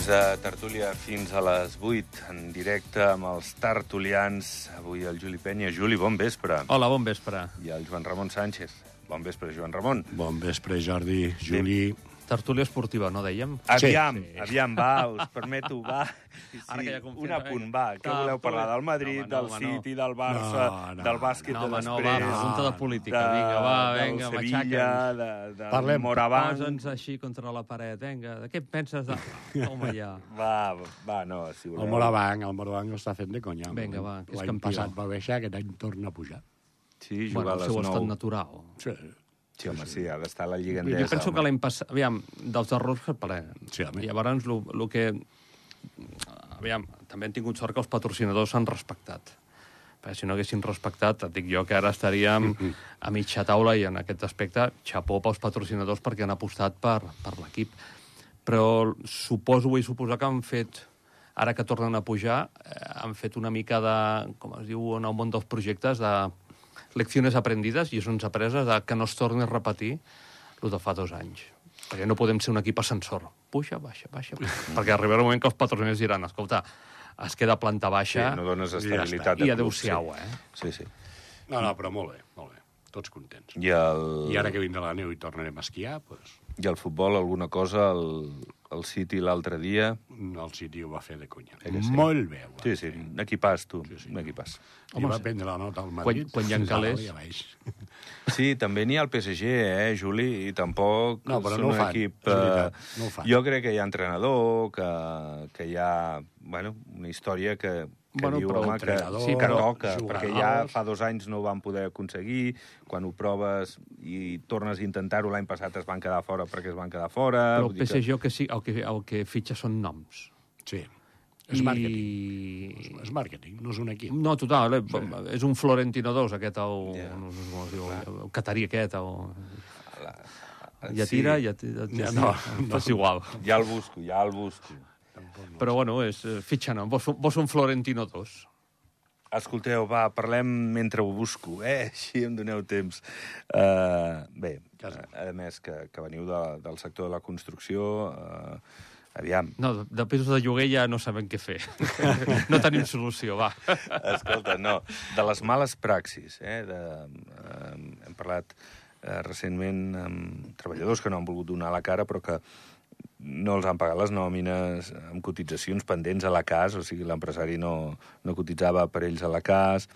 temps de tertúlia fins a les 8, en directe amb els tertulians. Avui el Juli Penya. Juli, bon vespre. Hola, bon vespre. I el Joan Ramon Sánchez. Bon vespre, Joan Ramon. Bon vespre, Jordi, Juli. Tertúlia esportiva, no dèiem? Aviam, Sí. aviam, va, us permeto, va. Sí, Ara que ja confiem, un apunt, va. Què voleu parlar? Del Madrid, no, home, no, del no. City, del Barça, No, no, del bàsquet No, de home, no, després... va, pregunta de política. Vinga, va, vinga, matxaca'ns. de, de Parlem. Moraván... Posa'ns així contra la paret, vinga. De què penses? De... Home, ja. Va, va, no, si voleu. El Morabanc, el Morabanc ho està fent de conya. Vinga, va, que és L'any campió. passat va baixar, aquest any torna a pujar. Sí, jugar Bueno, a el les seu estat 9. natural. Sí, Sí, home, sí, ha d'estar a la Lliga Jo Endesa. penso que home. l'any passat... Aviam, dels errors que parlem. Sí, home. Llavors, el que... Aviam, també hem tingut sort que els patrocinadors s'han respectat. Perquè si no haguessin respectat, et dic jo que ara estaríem a mitja taula i en aquest aspecte, xapó pels patrocinadors perquè han apostat per, per l'equip. Però suposo, vull suposar que han fet, ara que tornen a pujar, eh, han fet una mica de, com es diu en el món dels projectes, de leccions aprendides, lliçons apreses, de que no es torni a repetir el de fa dos anys. Perquè no podem ser un equip ascensor. Puja, baixa, baixa. baixa. perquè arribarà un moment que els patrocinadors diran, escolta, es queda planta Sí, baixa no dones Ja estabilitat i de club, adeu-siau, sí. eh? Sí, sí. No, no, però molt bé, molt bé. Tots contents. I el, I ara que vindrà la neu i tornarem a esquiar, doncs, I el futbol, alguna cosa, el, el City l'altre dia... el City ho va fer de conya. Eh sí? Molt bé. va Sí, fer. sí, un equipàs, tu, Sí, sí. un equipàs. I Home, va sí. prendre la nota al Madrid. quan hi ha calés. Ja. Sí, també n'hi ha el PSG, eh, Juli, i tampoc No, però no ho un fan, equip... veritat, eh, no ho fan. Jo crec que hi ha entrenador, que, que hi ha bueno, una història que Bueno, diu però home, que, sí, que toca, jugadors. perquè ja fa dos anys no ho van poder aconseguir, quan ho proves i tornes a intentar-ho, l'any passat es van quedar fora perquè es van quedar fora... Però el que- PSG el que, sí, el que, el que fitxa són noms. Sí. És màrqueting. I... És màrqueting, no és un equip. No, total, eh? és un Florentino 2, aquest, el, Ja. no sé com es diu, el catarí aquest, el... La- Ja sí, tira, ja tira... Ja, No, no, és igual. Ja el busco, ja el busco. Però, bueno, és, eh, fitxa nom. Vos, vos un Florentino 2. Escolteu, va, parlem mentre ho busco, eh? Així em doneu temps. Uh, bé, Casa. a més que, que veniu de, del sector de la construcció, uh, aviam, No, de, pisos de lloguer ja no sabem què fer. no tenim solució, va. escolta, no, de les males praxis, eh? De, hem parlat uh, recentment amb treballadors que no han volgut donar la cara, però que no els han pagat les nòmines amb cotitzacions pendents a la CAS, o sigui, l'empresari no, no cotitzava per ells a la CAS,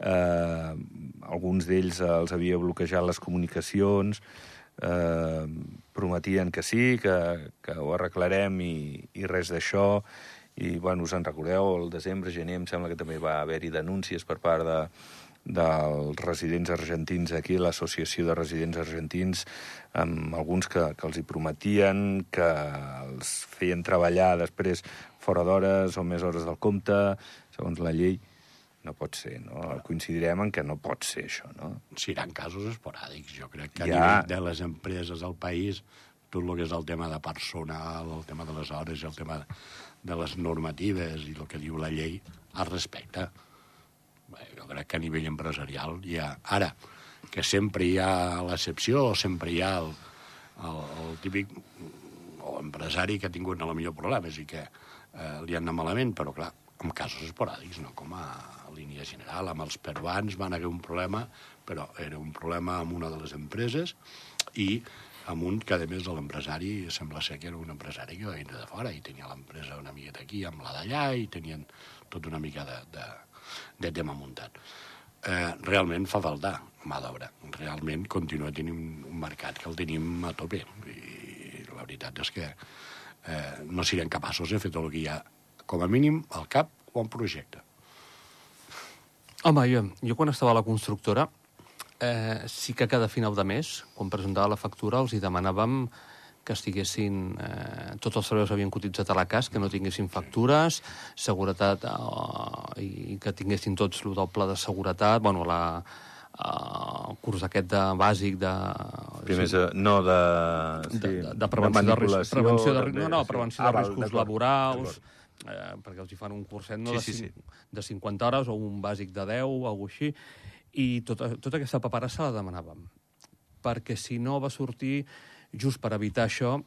eh, alguns d'ells els havia bloquejat les comunicacions, eh, prometien que sí, que, que ho arreglarem i, i res d'això, i, bueno, us en recordeu, el desembre, gener, em sembla que també va haver-hi denúncies per part de, dels residents argentins aquí, l'associació de residents argentins, amb alguns que, que els hi prometien, que els feien treballar després fora d'hores o més hores del compte, segons la llei. No pot ser, no? Coincidirem en que no pot ser això, no? Seran casos esporàdics. Jo crec que a Ja. nivell de les empreses al país, tot el que és el tema de personal, el tema de les hores, el tema de les normatives i el que diu la llei, es respecta. Bé, jo crec que a nivell empresarial hi ha... Ara, que sempre hi ha l'excepció o sempre hi ha el, el, el típic o empresari que ha tingut no, millor problemes i que eh, li han anat malament, però clar, en casos esporàdics, no com a línia general. Amb els peruans van haver un problema, però era un problema amb una de les empreses i amb un que, a més, l'empresari sembla ser que era un empresari que va vindre de fora i tenia l'empresa una miqueta aquí amb la d'allà i tenien tot una mica de, de, de tema muntat. Eh, realment fa falta mà d'obra. Realment continua tenint un, mercat que el tenim a tope i la veritat és que eh, no serem capaços de fer tot el que hi ha com a mínim al cap o en projecte. Home, jo, jo quan estava a la constructora, eh, sí que cada final de mes, quan presentava la factura, els hi demanàvem que estiguessin... Eh, tots els serveis havien cotitzat a la CAS, que no tinguessin factures, seguretat, eh, i que tinguessin tots el doble de seguretat, bueno, la, eh, el curs aquest de bàsic de... Primers, eh, no de... de, de, de prevenció de, risc, manipulació, prevenció de, no, no, sí. prevenció Ah, de val, riscos laborals, eh, perquè els hi fan un curset no, Sí, de, sí, de 50 hores o un bàsic de 10 o alguna així, i tota, tota aquesta paperassa la demanàvem. Perquè si no va sortir, just per evitar això,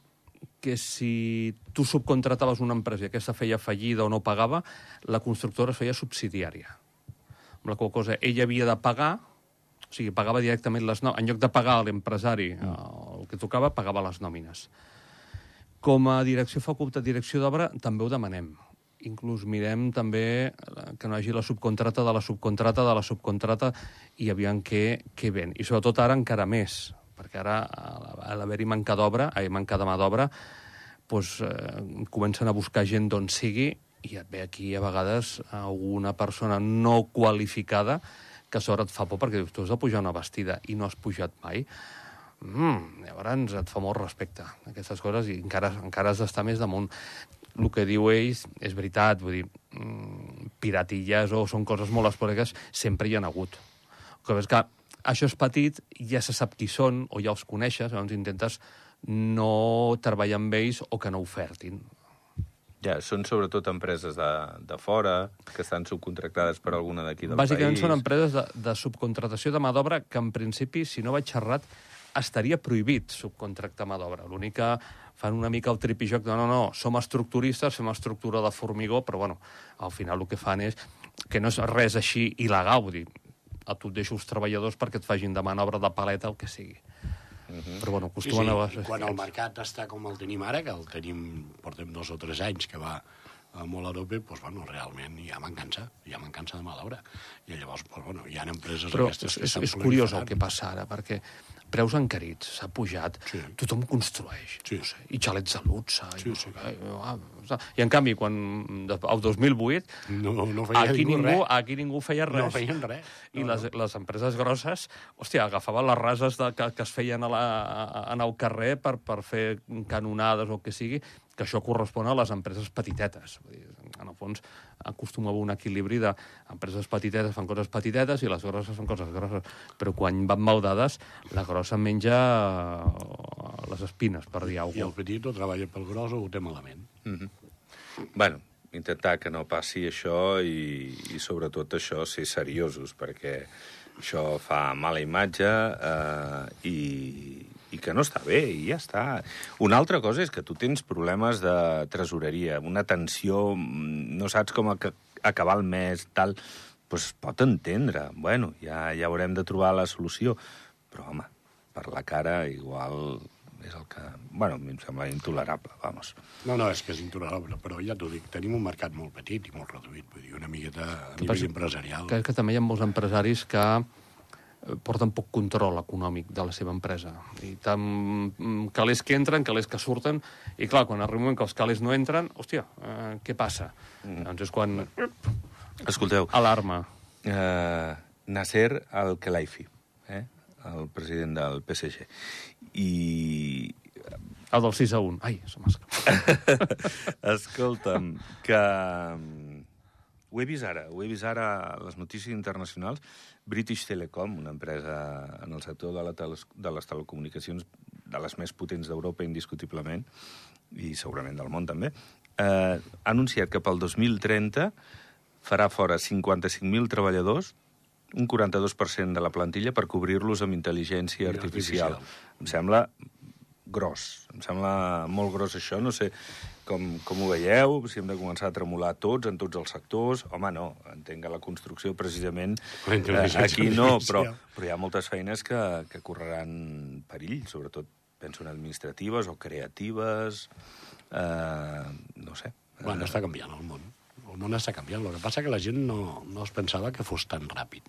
que si tu subcontrataves una empresa i aquesta feia fallida o no pagava, la constructora es feia subsidiària. Amb la qual cosa ella havia de pagar, o sigui, pagava directament les nòmines. En lloc de pagar a l'empresari mm. el que tocava, pagava les nòmines. Com a direcció facultat, direcció d'obra, també ho demanem. Inclús mirem també que no hi hagi la subcontrata de la subcontrata de la subcontrata i aviam què, què ven. I sobretot ara encara més, perquè ara, a l'haver-hi manca d'obra, ai, manca de mà d'obra, doncs, eh, comencen a buscar gent d'on sigui i et ve aquí a vegades alguna persona no qualificada que a sobre et fa por perquè dius, tu has de pujar una vestida i no has pujat mai mm, llavors et fa molt respecte aquestes coses i encara, encara has d'estar més damunt. El que diu ells és veritat, vull dir, mm, piratilles o són coses molt esporàdiques, sempre hi ha hagut. El que és que això és petit, ja se sap qui són o ja els coneixes, llavors intentes no treballar amb ells o que no ofertin. Ja, són sobretot empreses de, de fora, que estan subcontractades per alguna d'aquí del Bàsicament país. són empreses de, de subcontratació de mà d'obra que, en principi, si no vaig xerrat, estaria prohibit subcontractar mà d'obra. L'únic que fan una mica el tripijoc de no, no, som estructuristes, fem estructura de formigó, però bueno, al final el que fan és que no és res així il·legal, vull dir, a tu et deixo els treballadors perquè et facin de manobra de paleta, el que sigui. Uh -huh. Però bueno, acostumen sí, sí. a... I quan el mercat està com el tenim ara, que el tenim, portem dos o tres anys que va molt a tope, doncs, bueno, realment hi ha mancança, hi ha mancança de mà d'obra. I llavors, doncs, bueno, hi ha empreses Però aquestes és, que és, és curiós el que passa ara, perquè preus encarits, s'ha pujat, Sí. tothom construeix, Sí. no sé, i xalets de luxe, Sí, i, no sí. sé, ah, i en canvi, quan, el 2008, No, no feia aquí ningú ningú, res. aquí ningú feia res. No feien res. I No, les, les empreses grosses, hòstia, agafaven les rases de, que, que es feien a la, a, en el carrer per, per fer canonades o el que sigui, que això correspon a les empreses petitetes. Vull dir, en el fons, acostuma a haver un equilibri de empreses petitetes fan coses petitetes i les grosses fan coses grosses. Però quan van maldades, la grossa menja eh, les espines, per dir I alguna el petit o treballa pel gros o ho té malament. Bueno, intentar que no passi això i, i sobretot això, ser seriosos, perquè això fa mala imatge eh, i, i que no està bé, i ja està. Una altra cosa és que tu tens problemes de tresoreria, una tensió, mm, no saps com ac acabar el mes, tal, doncs pot entendre. Bueno, ja, ja haurem de trobar la solució. Però, home, per la cara, igual és el que... Bueno, a mi em sembla intolerable, vamos. No, no, és que és intolerable, però ja t'ho dic, tenim un mercat molt petit i molt reduït, vull dir, una miqueta a Que nivell empresarial. que, que també hi ha molts empresaris que porten poc control econòmic de la seva empresa. I tant mm, calés que entren, calés que surten, i clar, quan arriba un moment que els calés no entren, hòstia, eh, què passa? Mm. Doncs és quan... Escolteu, Alarma. eh, Nasser Al-Khelaifi, eh? el president del PSG. I El del 6 a 1. Ai, se m'ha escapat. Escolta'm, que... Ho he vist ara, ho he vist ara a les notícies internacionals. British Telecom, una empresa en el sector de, la teles de les telecomunicacions de les més potents d'Europa, indiscutiblement, i segurament del món també, eh, ha anunciat que pel 2030 farà fora 55.000 treballadors, un 42% de la plantilla, per cobrir-los amb intel·ligència artificial. Artificial. Em sembla gros. Em sembla molt gros això. No sé com, com ho veieu, si hem de començar a tremolar tots, en tots els sectors. Home, no, entenc que la construcció, precisament, La eh, aquí no, però, però hi ha moltes feines que, que correran perill, sobretot penso en administratives o creatives, eh, no sé. Bueno, està canviant el món. El món està canviant. El que passa que la gent no, no es pensava que fos tan ràpid.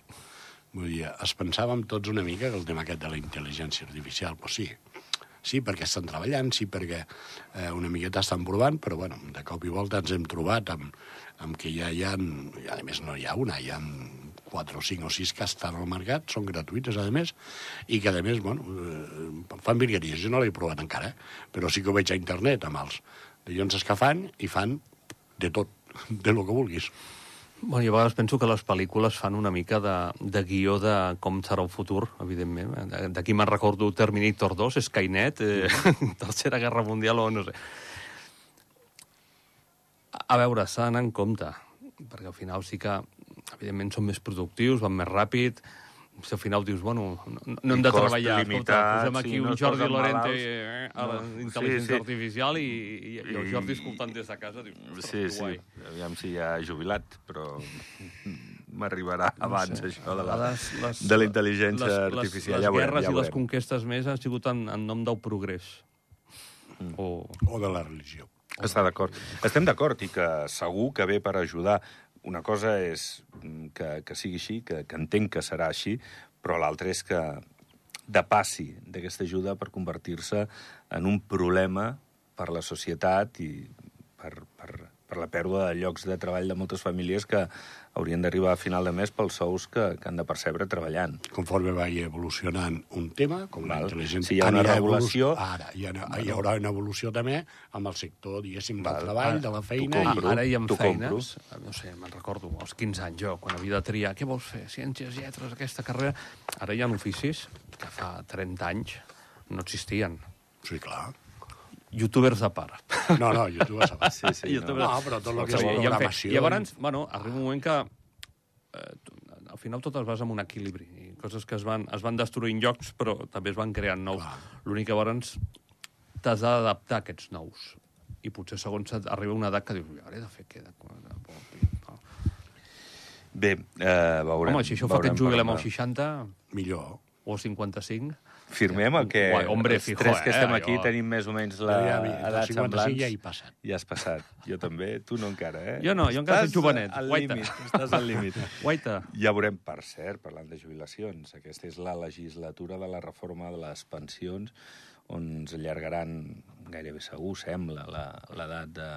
Vull dir, es pensàvem tots una mica que el tema aquest de la intel·ligència artificial, doncs sí, sí perquè estan treballant, sí perquè eh, una miqueta estan provant, però bueno, de cop i volta ens hem trobat amb, amb que ja hi ha, i a més no hi ha una, hi ha quatre o cinc o sis que estan al mercat, són gratuïtes a més, i que a més, bueno, eh, fan virgueries, jo no l'he provat encara, eh, però sí que ho veig a internet amb els dallons que fan i fan de tot, de lo que vulguis. Bueno, jo a vegades penso que les pel·lícules fan una mica de, de guió de com serà el futur, evidentment. De- D'aquí me'n recordo Terminator 2, Skynet, eh, Tercera Guerra Mundial o no sé. A veure, s'ha d'anar en compte, perquè al final sí que, evidentment, són més productius, van més ràpid, si al final dius, bueno, no, no hem de treballar, escolta, limitat, posem aquí sí, no un Jordi Lorente eh, a la No, intel·ligència sí, sí. artificial i, i, i el I- Jordi escoltant des de casa diu, ostres, Sí, que sí, guai. aviam si ja ha jubilat, però m'arribarà abans això de la, Les- les- de la intel·ligència les- artificial. Les, ja les veurem, guerres ja i les conquestes més han sigut en, en nom del progrés. Mm. O, O de la religió. Està d'acord. Estem d'acord i que segur que ve per ajudar. Una cosa és mm, que, que sigui així, que, que entenc que serà així, però l'altra és que depassi d'aquesta ajuda per convertir-se en un problema per la societat i per, per, per la pèrdua de llocs de treball de moltes famílies que haurien d'arribar a final de mes pels sous que, que han de percebre treballant. Conforme vagi evolucionant un tema, com la Val. intel·ligència... Si hi ha una regulació- evolu- Ara, hi, ha, hi haurà una evolució també amb el sector, diguéssim, del Val. treball, de la feina... T'ho Ah, compro, ara hi ha feines, no sé, me'n recordo, als 15 anys jo, quan havia de triar, què vols fer, ciències, lletres, aquesta carrera... Ara hi ha oficis que fa 30 anys no existien. I... Sí, clar. Youtubers de part. No, no, YouTube s'ha Sí, sí, Jo no. No, però tot el que és Sí, programació... I llavors, bueno, arriba un moment que eh, al final tot es basa en un equilibri. I coses que es van, es van destruint llocs, però també es van creant nous. L'únic que llavors t'has d'adaptar a aquests nous. I potser segons et arriba una edat que dius, ara he de fer què? De... Bé, eh, veurem. Home, si això fa que ens jubilem per als 60 Millor. o als 55... Firmem el que Guai, hombre, els fijo, tres que eh, estem aquí jo- tenim més o menys Ja, ja, 55 semblants. ja he passat. Ja has passat. Jo també. Tu no encara, eh? Jo no, jo encara soc jovenet. al Guaita. límit. Estàs al límit. Guaita. Ja veurem, per cert, parlant de jubilacions, aquesta és la legislatura de la reforma de les pensions, on ens allargaran gairebé segur, sembla, la- l'edat de,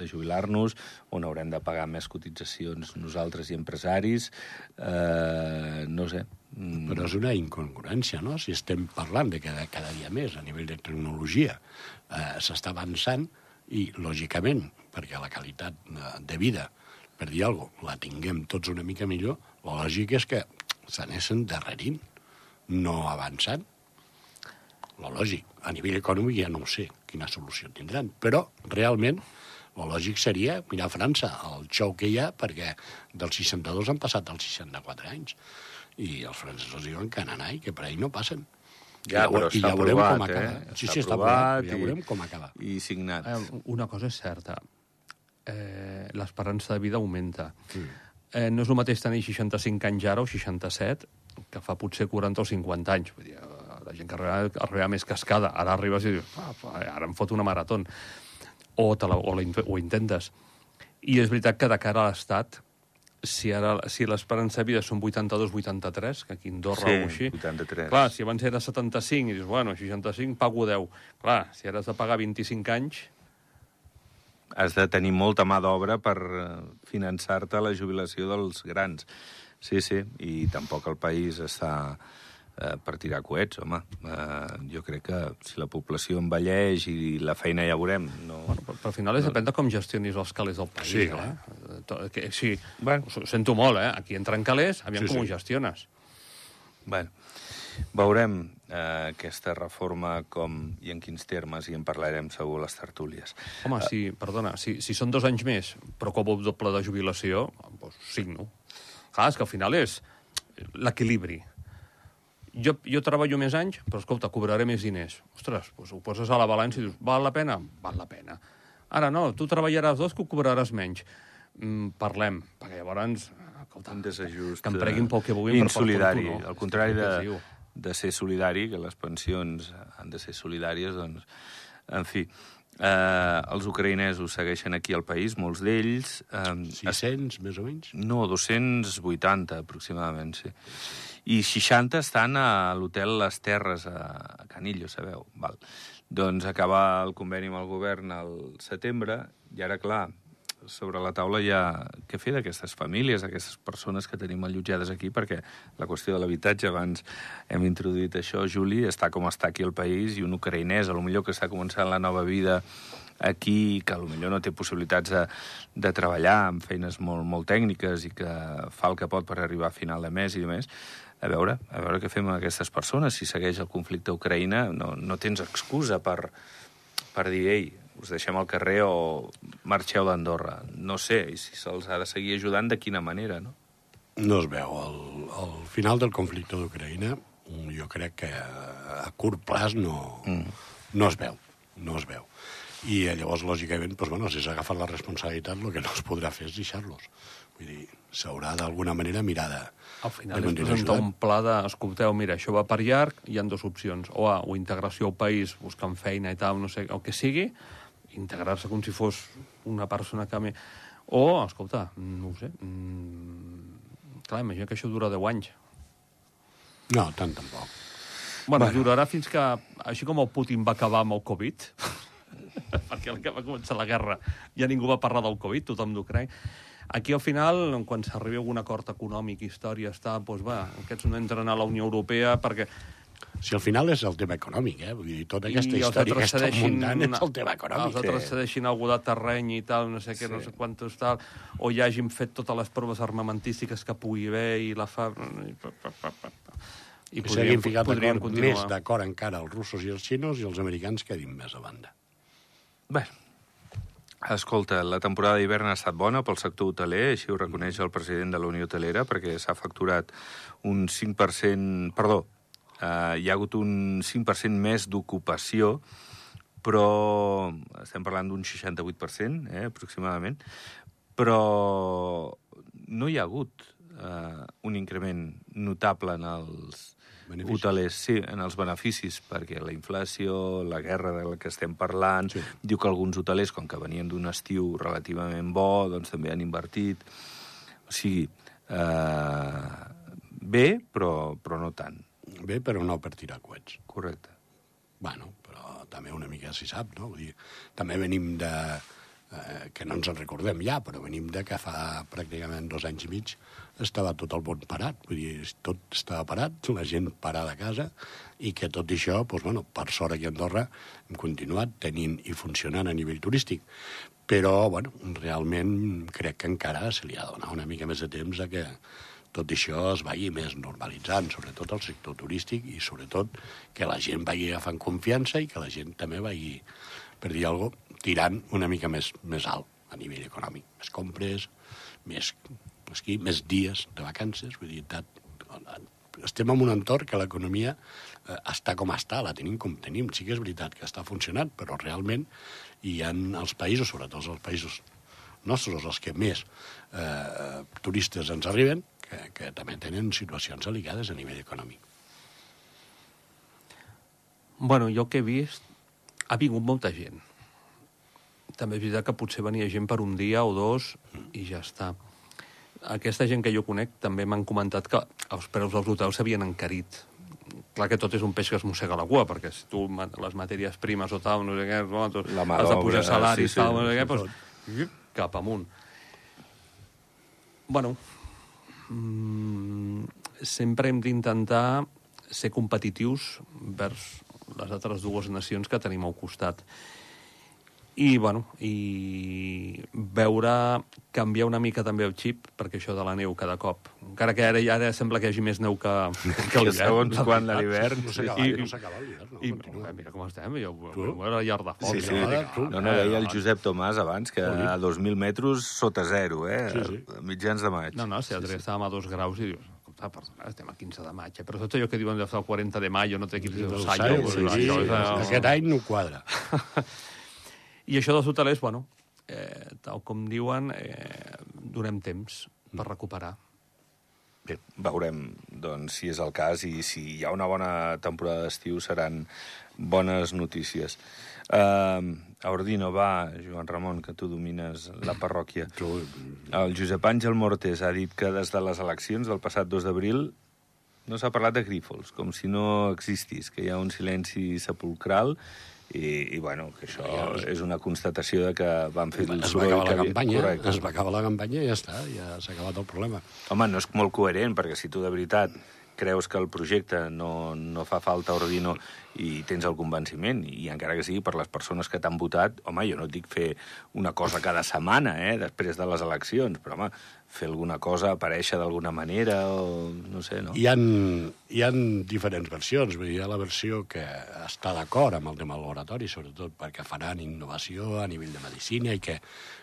de jubilar-nos, on haurem de pagar més cotitzacions nosaltres i empresaris. Eh, no sé. Mm, Però és una incongruència, no? Si estem parlant de cada, cada dia més a nivell de tecnologia eh, s'està avançant i, lògicament, perquè la qualitat eh, de vida, per dir alguna cosa, la tinguem tots una mica millor, la lògica és que s'anessin darrerint, no avançant. La lògic, a nivell econòmic ja no ho sé quina solució tindran, però realment el lògic seria mirar a França, el xou que hi ha, perquè dels 62 han passat als 64 anys. I els francesos diuen que nanai, que per ahí no passen. Ja, I però I està ja veurem aprovat, com acaba. eh? Sí, sí, està aprovat, ja veurem com acaba. I signat. Eh, una cosa és certa. Eh, L'esperança de vida augmenta. Eh, no és el mateix tenir 65 anys ara o 67 que fa potser 40 o 50 anys. Vull dir, eh, la gent que arriba, arriba més cascada. Ara arribes i dius, ara em fot una marató. O, te la, o, la, int- o intentes. I és veritat que de cara a l'Estat, si, ara, si l'esperança de vida són 82-83, que aquí a Andorra Sí, o així... 83. Clar, si abans era 75 i dius, bueno, 65 pago 10. Clar, si ara has de pagar 25 anys, has de tenir molta mà d'obra per eh, finançar-te la jubilació dels grans. Sí, sí, i tampoc el país està eh, per tirar coets, home. Eh, jo crec que si la població envelleix i la feina ja veurem, no... Bueno, però, però al final és depèn de com gestionis els calés del país. Sí, eh? clar. Eh, Que, sí, Bueno. ho sento molt, eh? Aquí entren calés, aviam Sí, com sí. ho gestiones. Bueno, veurem eh, aquesta reforma com i en quins termes, i en parlarem segur a les tertúlies. Home, si, perdona, si, si són dos anys més, però cobro el doble de jubilació, doncs signo. Clar, és que al final és l'equilibri. Jo, jo treballo més anys, però escolta, cobraré més diners. Ostres, doncs ho poses a la balança i dius, val la pena? Val la pena. Ara no, tu treballaràs dos que ho cobraràs menys. Mm, parlem, perquè llavors... Escolta, Un desajust... que em preguin pel que vulguin, eh, però per insolidari. tu no. Al contrari de, es de ser solidari, que les pensions han de ser solidàries, doncs, en fi, eh, els ucraïnesos segueixen aquí al país, molts d'ells... Eh, 600, més o menys? no, 280 aproximadament, sí. I 60 estan a l'hotel Les Terres a Canillo, sabeu? Val. Doncs acabar el conveni amb el govern al setembre i ara, clar, sobre la taula hi ha què fer d'aquestes famílies, d'aquestes persones que tenim allotjades aquí, perquè la qüestió de l'habitatge, abans hem introduït això, Juli, està com està aquí al país, i un ucraïnès, a lo millor que està començant la nova vida aquí, que a lo millor no té possibilitats de, de treballar amb feines molt, molt tècniques i que fa el que pot per arribar a final de mes i més, a veure, a veure què fem amb aquestes persones. Si segueix el conflicte a Ucraïna, no, no tens excusa per, per dir, ei, us deixem al carrer o marxeu d'Andorra. No sé, i si se'ls ha de seguir ajudant, de quina manera, no? No es veu. Al, al final del conflicte d'Ucraïna, jo crec que a curt plaç no, mm. no es veu. No es veu. I llavors, lògicament, doncs, bueno, si s'ha agafat la responsabilitat, el que no es podrà fer és deixar-los. Vull dir, s'haurà d'alguna manera mirar de, al final és presentar un pla de, escolteu, mira, això va per llarg, hi han dues opcions. O A, o integració al país, buscant feina i tal, no sé, el que sigui, integrar-se com si fos una persona que... Me... O, escolta, no ho sé, mm, clar, imagina que això dura 10 anys. No, tant tampoc. Bueno, bueno, durarà fins que, així com el Putin va acabar amb el Covid, perquè el que va començar la guerra ja ningú va parlar del Covid, tothom d'Ucraïna, Aquí, al final, quan s'arribi a algun acord econòmic, història, està, doncs va, aquests no entren a la Unió Europea perquè... Si al final és el tema econòmic, eh? Vull dir, tota aquesta I història que està muntant és el tema econòmic. Els altres cedeixin algú de terreny i tal, no sé què, sí. no sé quantos tal, o ja hagin fet totes les proves armamentístiques que pugui haver i la fa... I, I podríem, ficat podríem continuar. més d'acord encara els russos i els xinos i els americans quedin més a banda. Bé, Escolta, la temporada d'hivern ha estat bona pel sector hoteler, així ho reconeix el president de la Unió Hotelera, perquè s'ha facturat un 5%... Perdó, eh, hi ha hagut un 5% més d'ocupació, però estem parlant d'un 68%, eh, aproximadament, però no hi ha hagut eh, un increment notable en els, beneficis. hotelers, sí, en els beneficis, perquè la inflació, la guerra de la que estem parlant, sí. diu que alguns hotelers, com que venien d'un estiu relativament bo, doncs també han invertit. O sigui, eh, bé, però, però no tant. Bé, però no per tirar coets. Correcte. Bueno, però també una mica s'hi sap, no? Vull dir, també venim de eh, que no ens en recordem ja, però venim de que fa pràcticament dos anys i mig estava tot el món parat, vull dir, tot estava parat, la gent parada a casa, i que tot això, doncs, bueno, per sort aquí a Andorra, hem continuat tenint i funcionant a nivell turístic. Però, bueno, realment crec que encara se li ha de donar una mica més de temps a que tot això es vagi més normalitzant, sobretot el sector turístic i sobretot que la gent vagi agafant confiança i que la gent també vagi, per dir alguna cosa, tirant una mica més, més alt a nivell econòmic. Més compres, més aquí, més dies de vacances, vull dir, dat, estem en un entorn que l'economia eh, està com està, la tenim com tenim. Sí que és veritat que està funcionant, però realment hi ha els països, sobretot els països nostres, els que més eh, turistes ens arriben, que, que també tenen situacions delicades a nivell econòmic. Bueno, jo que he vist, ha vingut molta gent. També és veritat que potser venia gent per un dia o dos i ja està aquesta gent que jo conec també m'han comentat que els preus dels hotels s'havien encarit. Clar que tot és un peix que es mossega la cua, perquè si tu les matèries primes o tal, no sé què, no, tu, la has de pujar salaris, sí, sí, tal, no sé què, doncs, cap amunt. Bueno, mmm, sempre hem d'intentar ser competitius vers les altres dues nacions que tenim al costat i, bueno, i veure, canviar una mica també el xip, perquè això de la neu cada cop, encara que ara, ara sembla que hi hagi més neu que, que l'hivern. Segons quan de l'hivern. No s'acaba no l'hivern, no. I, mira com estem, jo, tu? la llar de foc. Sí, sí. No, no, no, deia el Josep Tomàs abans que a 2.000 metres sota zero, eh? Sí, sí. Mitjans de maig. No, no, si sí, sí. estàvem a dos graus i dius, ah, perdona, estem a 15 de maig, eh? però tot allò que diuen de el 40 de maig no té 15 de maig. Sí, sí, sí, aquest any no quadra. I això dels hotelers, bueno, eh, tal com diuen, eh, donem temps per recuperar. Bé, veurem doncs, si és el cas i si hi ha una bona temporada d'estiu seran bones notícies. Uh, a Ordino va, Joan Ramon, que tu domines la parròquia. El Josep Àngel Mortés ha dit que des de les eleccions del passat 2 d'abril no s'ha parlat de Grífols, com si no existís, que hi ha un silenci sepulcral i, i bueno, que això ja, és una constatació de que van fer el soroll... Es va acabar la campanya, correcte. es va acabar la campanya i ja està, ja s'ha acabat el problema. Home, no és molt coherent, perquè si tu de veritat creus que el projecte no, no fa falta ordino i tens el convenciment, i encara que sigui per les persones que t'han votat, home, jo no et dic fer una cosa cada setmana, eh, després de les eleccions, però, home, fer alguna cosa, aparèixer d'alguna manera, o no sé, no? Hi han, hi han diferents versions. Vull dir, hi ha la versió que està d'acord amb el tema del laboratori, sobretot perquè faran innovació a nivell de medicina i que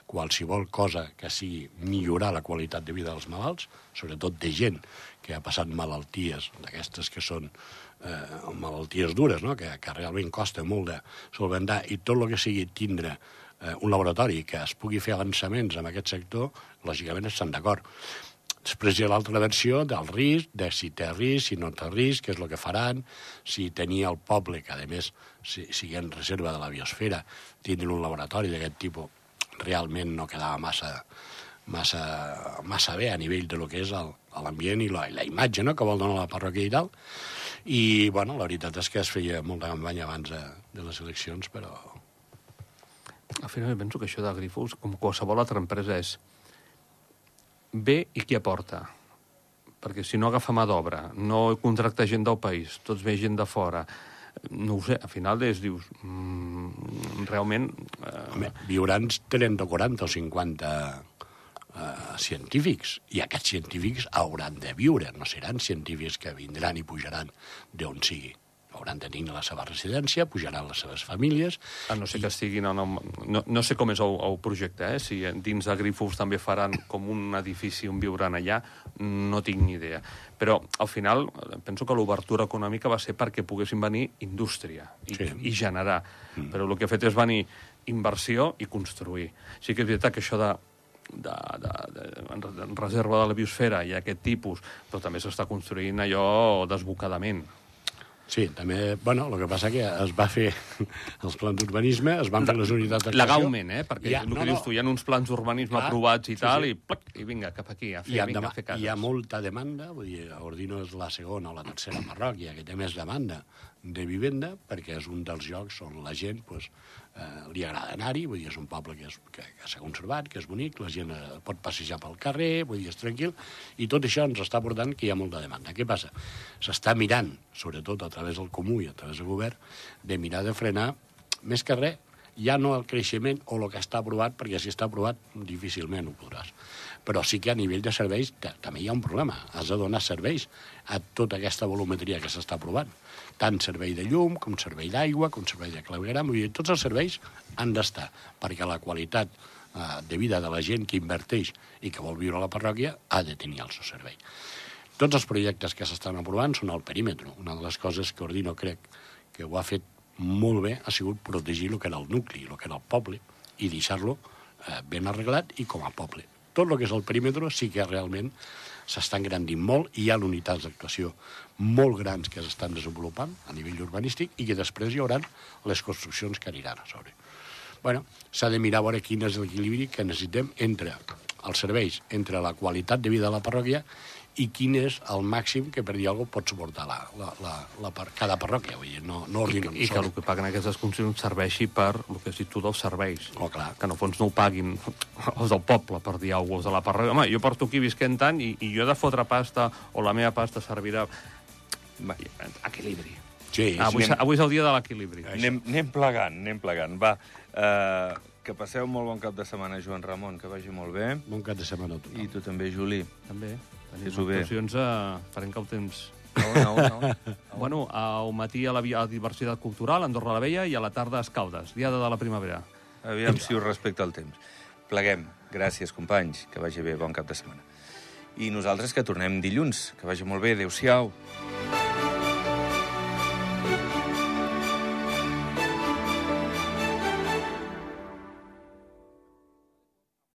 qualsevol cosa que sigui millorar la qualitat de vida dels malalts, sobretot de gent que ha passat malalties d'aquestes que són eh, malalties dures, no? que, que realment costa molt de solventar, i tot el que sigui tindre eh, un laboratori que es pugui fer avançaments en aquest sector, lògicament estan d'acord. Després hi ha l'altra versió del risc, de si té risc, si no té risc, què és el que faran, si tenia el poble, que a més si, sigui en reserva de la biosfera, tindre un laboratori d'aquest tipus, realment no quedava massa, massa, massa bé a nivell de lo que és l'ambient i la, la imatge no?, que vol donar la parròquia i tal. I, bueno, la veritat és que es feia molta campanya abans de, de les eleccions, però... Al final penso que això de Grifos, com qualsevol altra empresa, és bé i qui aporta. Perquè si no agafa mà d'obra, no contracta gent del país, tots ve gent de fora, no ho sé, al final és, dius, mm, realment... Eh... Home, viuran 30 o 40 o 50 eh, científics, i aquests científics hauran de viure, no seran científics que vindran i pujaran d'on sigui hauran de tenir la seva residència, pujaran les seves famílies... A no sé i... que estiguin... No, no, no sé com és el, el projecte, eh? si dins de Grifos també faran com un edifici on viuran allà, no tinc ni idea. Però al final penso que l'obertura econòmica va ser perquè poguessin venir indústria i, sí. i generar. Mm. Però el que ha fet és venir inversió i construir. Sí que és veritat que això de de, de, de, en reserva de la biosfera i aquest tipus, però també s'està construint allò desbocadament. Sí, també, bueno, el que passa que es va fer els plans d'urbanisme, es van fer les unitats d'actuació... Legalment, eh? Perquè ja, el que no, dius tu, hi ha uns plans d'urbanisme aprovats i sí, tal, sí. i, plac, i vinga, cap aquí, a fer, ha, vinga, a fer cases. Hi ha molta demanda, vull dir, Ordino és la segona o la tercera parròquia que té més demanda de vivenda, perquè és un dels llocs on la gent pues, eh, li agrada anar-hi, vull dir, és un poble que, és, que, que s'ha conservat, que és bonic, la gent eh, pot passejar pel carrer, vull dir, és tranquil, i tot això ens està portant que hi ha molta demanda. Què passa? S'està mirant, sobretot a través del comú i a través del govern, de mirar de frenar, més que res, ja no el creixement o el que està aprovat, perquè si està aprovat difícilment ho podràs. Però sí que a nivell de serveis també hi ha un problema. Has de donar serveis a tota aquesta volumetria que s'està aprovant tant servei de llum, com servei d'aigua, com servei de clavegueram, vull dir, tots els serveis han d'estar, perquè la qualitat eh, de vida de la gent que inverteix i que vol viure a la parròquia ha de tenir el seu servei. Tots els projectes que s'estan aprovant són al perímetre. Una de les coses que Ordino crec que ho ha fet molt bé ha sigut protegir el que era el nucli, el que era el poble, i deixar-lo eh, ben arreglat i com a poble. Tot el que és el perímetre sí que realment s'està engrandint molt i hi ha unitats d'actuació molt grans que s'estan desenvolupant a nivell urbanístic i que després hi haurà les construccions que aniran a sobre. bueno, s'ha de mirar a veure quin és l'equilibri que necessitem entre els serveis, entre la qualitat de vida de la parròquia i quin és el màxim que per dir alguna pot suportar la, la, la, la, la, cada parròquia, vull dir, no, no ordinen I, i que el que paguen aquestes concessions serveixi per el que has dit tu dels serveis. Oh, clar. Que en el fons no ho paguin els del poble, per dir alguna cosa, de la parròquia. Home, jo porto aquí visquent tant i, i jo he de fotre pasta o la meva pasta servirà... Equilibri. Sí, ah, avui, anem... avui és el dia de l'equilibri. Anem, anem plegant, anem plegant. Va, uh, que passeu molt bon cap de setmana, Joan Ramon, que vagi molt bé. Bon cap de setmana a tothom. I tu també, Juli. També. Tenim Fes-ho bé. actuacions a... Farem que el temps... No, no, no. Bueno, al matí a la, a la diversitat cultural, a Andorra la Vella, i a la tarda a Escaldes, diada de la primavera. Aviam si us respecta el temps. Pleguem. Gràcies, companys. Que vagi bé. Bon cap de setmana. I nosaltres que tornem dilluns. Que vagi molt bé. Adéu-siau.